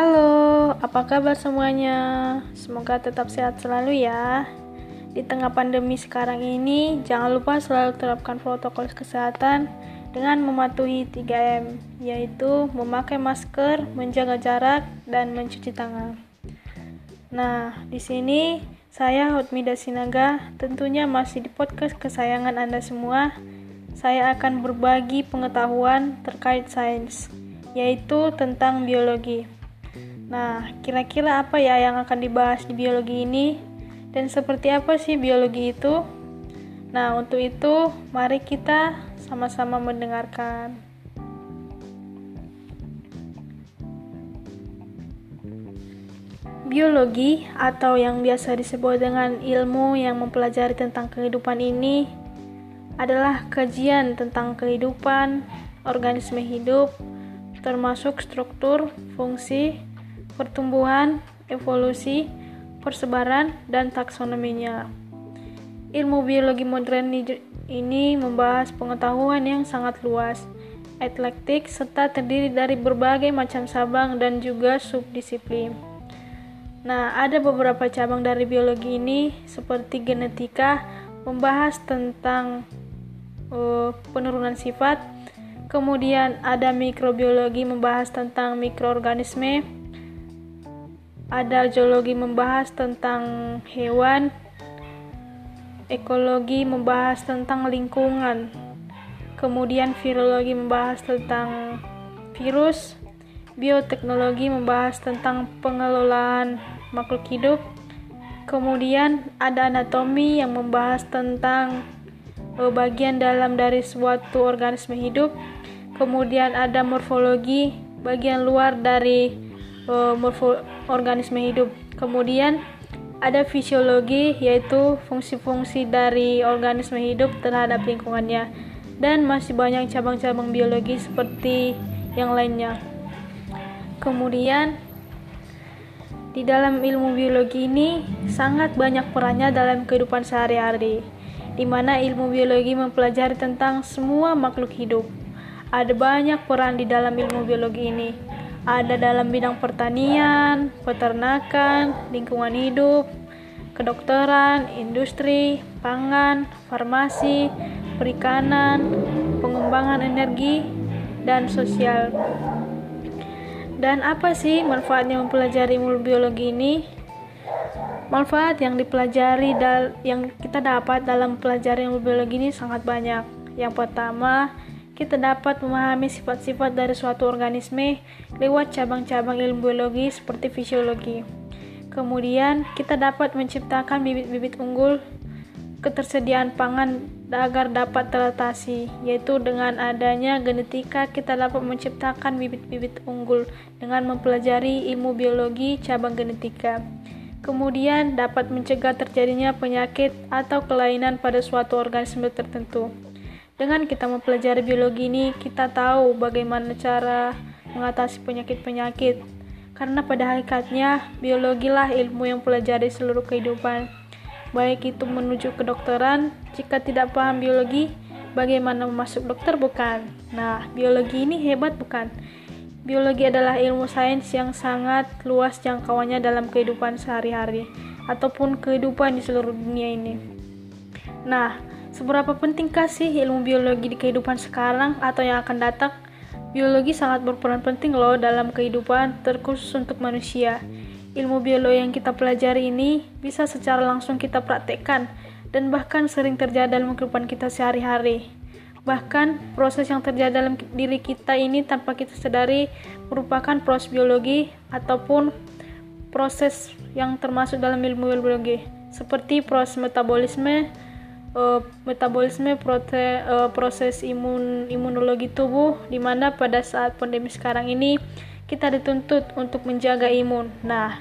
Halo, apa kabar semuanya? Semoga tetap sehat selalu ya. Di tengah pandemi sekarang ini, jangan lupa selalu terapkan protokol kesehatan dengan mematuhi 3M, yaitu memakai masker, menjaga jarak, dan mencuci tangan. Nah, di sini saya Hotmida Sinaga, tentunya masih di podcast kesayangan Anda semua. Saya akan berbagi pengetahuan terkait sains, yaitu tentang biologi. Nah, kira-kira apa ya yang akan dibahas di biologi ini? Dan seperti apa sih biologi itu? Nah, untuk itu, mari kita sama-sama mendengarkan. Biologi atau yang biasa disebut dengan ilmu yang mempelajari tentang kehidupan ini adalah kajian tentang kehidupan organisme hidup, termasuk struktur, fungsi, pertumbuhan, evolusi, persebaran, dan taksonominya. Ilmu biologi modern ini membahas pengetahuan yang sangat luas, eklektik, serta terdiri dari berbagai macam cabang dan juga subdisiplin. Nah, ada beberapa cabang dari biologi ini seperti genetika membahas tentang uh, penurunan sifat, kemudian ada mikrobiologi membahas tentang mikroorganisme, ada geologi membahas tentang hewan, ekologi membahas tentang lingkungan, kemudian virologi membahas tentang virus, bioteknologi membahas tentang pengelolaan makhluk hidup, kemudian ada anatomi yang membahas tentang eh, bagian dalam dari suatu organisme hidup, kemudian ada morfologi bagian luar dari uh, morfo organisme hidup. Kemudian ada fisiologi yaitu fungsi-fungsi dari organisme hidup terhadap lingkungannya dan masih banyak cabang-cabang biologi seperti yang lainnya. Kemudian di dalam ilmu biologi ini sangat banyak perannya dalam kehidupan sehari-hari, di mana ilmu biologi mempelajari tentang semua makhluk hidup. Ada banyak peran di dalam ilmu biologi ini ada dalam bidang pertanian, peternakan, lingkungan hidup, kedokteran, industri, pangan, farmasi, perikanan, pengembangan energi, dan sosial. Dan apa sih manfaatnya mempelajari ilmu biologi ini? Manfaat yang dipelajari yang kita dapat dalam pelajari ilmu biologi ini sangat banyak. Yang pertama, kita dapat memahami sifat-sifat dari suatu organisme lewat cabang-cabang ilmu biologi seperti fisiologi. Kemudian, kita dapat menciptakan bibit-bibit unggul ketersediaan pangan agar dapat teratasi, yaitu dengan adanya genetika kita dapat menciptakan bibit-bibit unggul dengan mempelajari ilmu biologi cabang genetika. Kemudian dapat mencegah terjadinya penyakit atau kelainan pada suatu organisme tertentu. Dengan kita mempelajari biologi ini, kita tahu bagaimana cara mengatasi penyakit-penyakit. Karena pada hakikatnya, biologilah ilmu yang pelajari seluruh kehidupan. Baik itu menuju kedokteran, jika tidak paham biologi, bagaimana masuk dokter bukan? Nah, biologi ini hebat bukan? Biologi adalah ilmu sains yang sangat luas jangkauannya dalam kehidupan sehari-hari ataupun kehidupan di seluruh dunia ini. Nah, Seberapa pentingkah sih ilmu biologi di kehidupan sekarang atau yang akan datang? Biologi sangat berperan penting loh dalam kehidupan, terkhusus untuk manusia. Ilmu biologi yang kita pelajari ini bisa secara langsung kita praktekkan dan bahkan sering terjadi dalam kehidupan kita sehari-hari. Bahkan proses yang terjadi dalam diri kita ini tanpa kita sadari merupakan proses biologi ataupun proses yang termasuk dalam ilmu biologi seperti proses metabolisme, uh, metabolisme prote, uh, proses imun imunologi tubuh di mana pada saat pandemi sekarang ini kita dituntut untuk menjaga imun. Nah,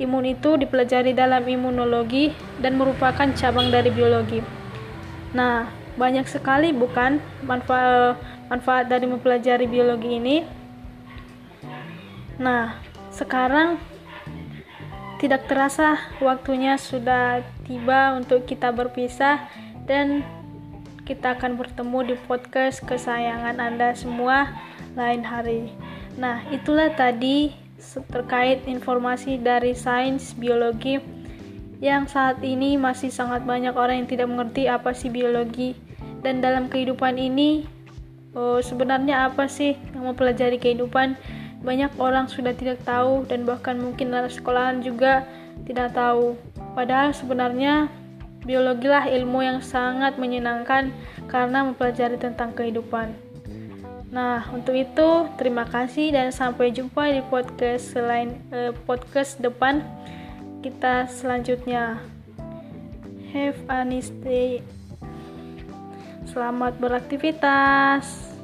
imun itu dipelajari dalam imunologi dan merupakan cabang dari biologi. Nah, banyak sekali bukan manfaat manfaat dari mempelajari biologi ini. Nah, sekarang tidak terasa waktunya sudah tiba untuk kita berpisah dan kita akan bertemu di podcast kesayangan Anda semua lain hari. Nah, itulah tadi terkait informasi dari sains biologi yang saat ini masih sangat banyak orang yang tidak mengerti apa sih biologi. Dan dalam kehidupan ini oh, sebenarnya apa sih yang mempelajari kehidupan? Banyak orang sudah tidak tahu dan bahkan mungkin anak sekolahan juga tidak tahu. Padahal sebenarnya biologi lah ilmu yang sangat menyenangkan karena mempelajari tentang kehidupan Nah, untuk itu terima kasih dan sampai jumpa di podcast selain eh, podcast depan kita selanjutnya. Have a nice day. Selamat beraktivitas.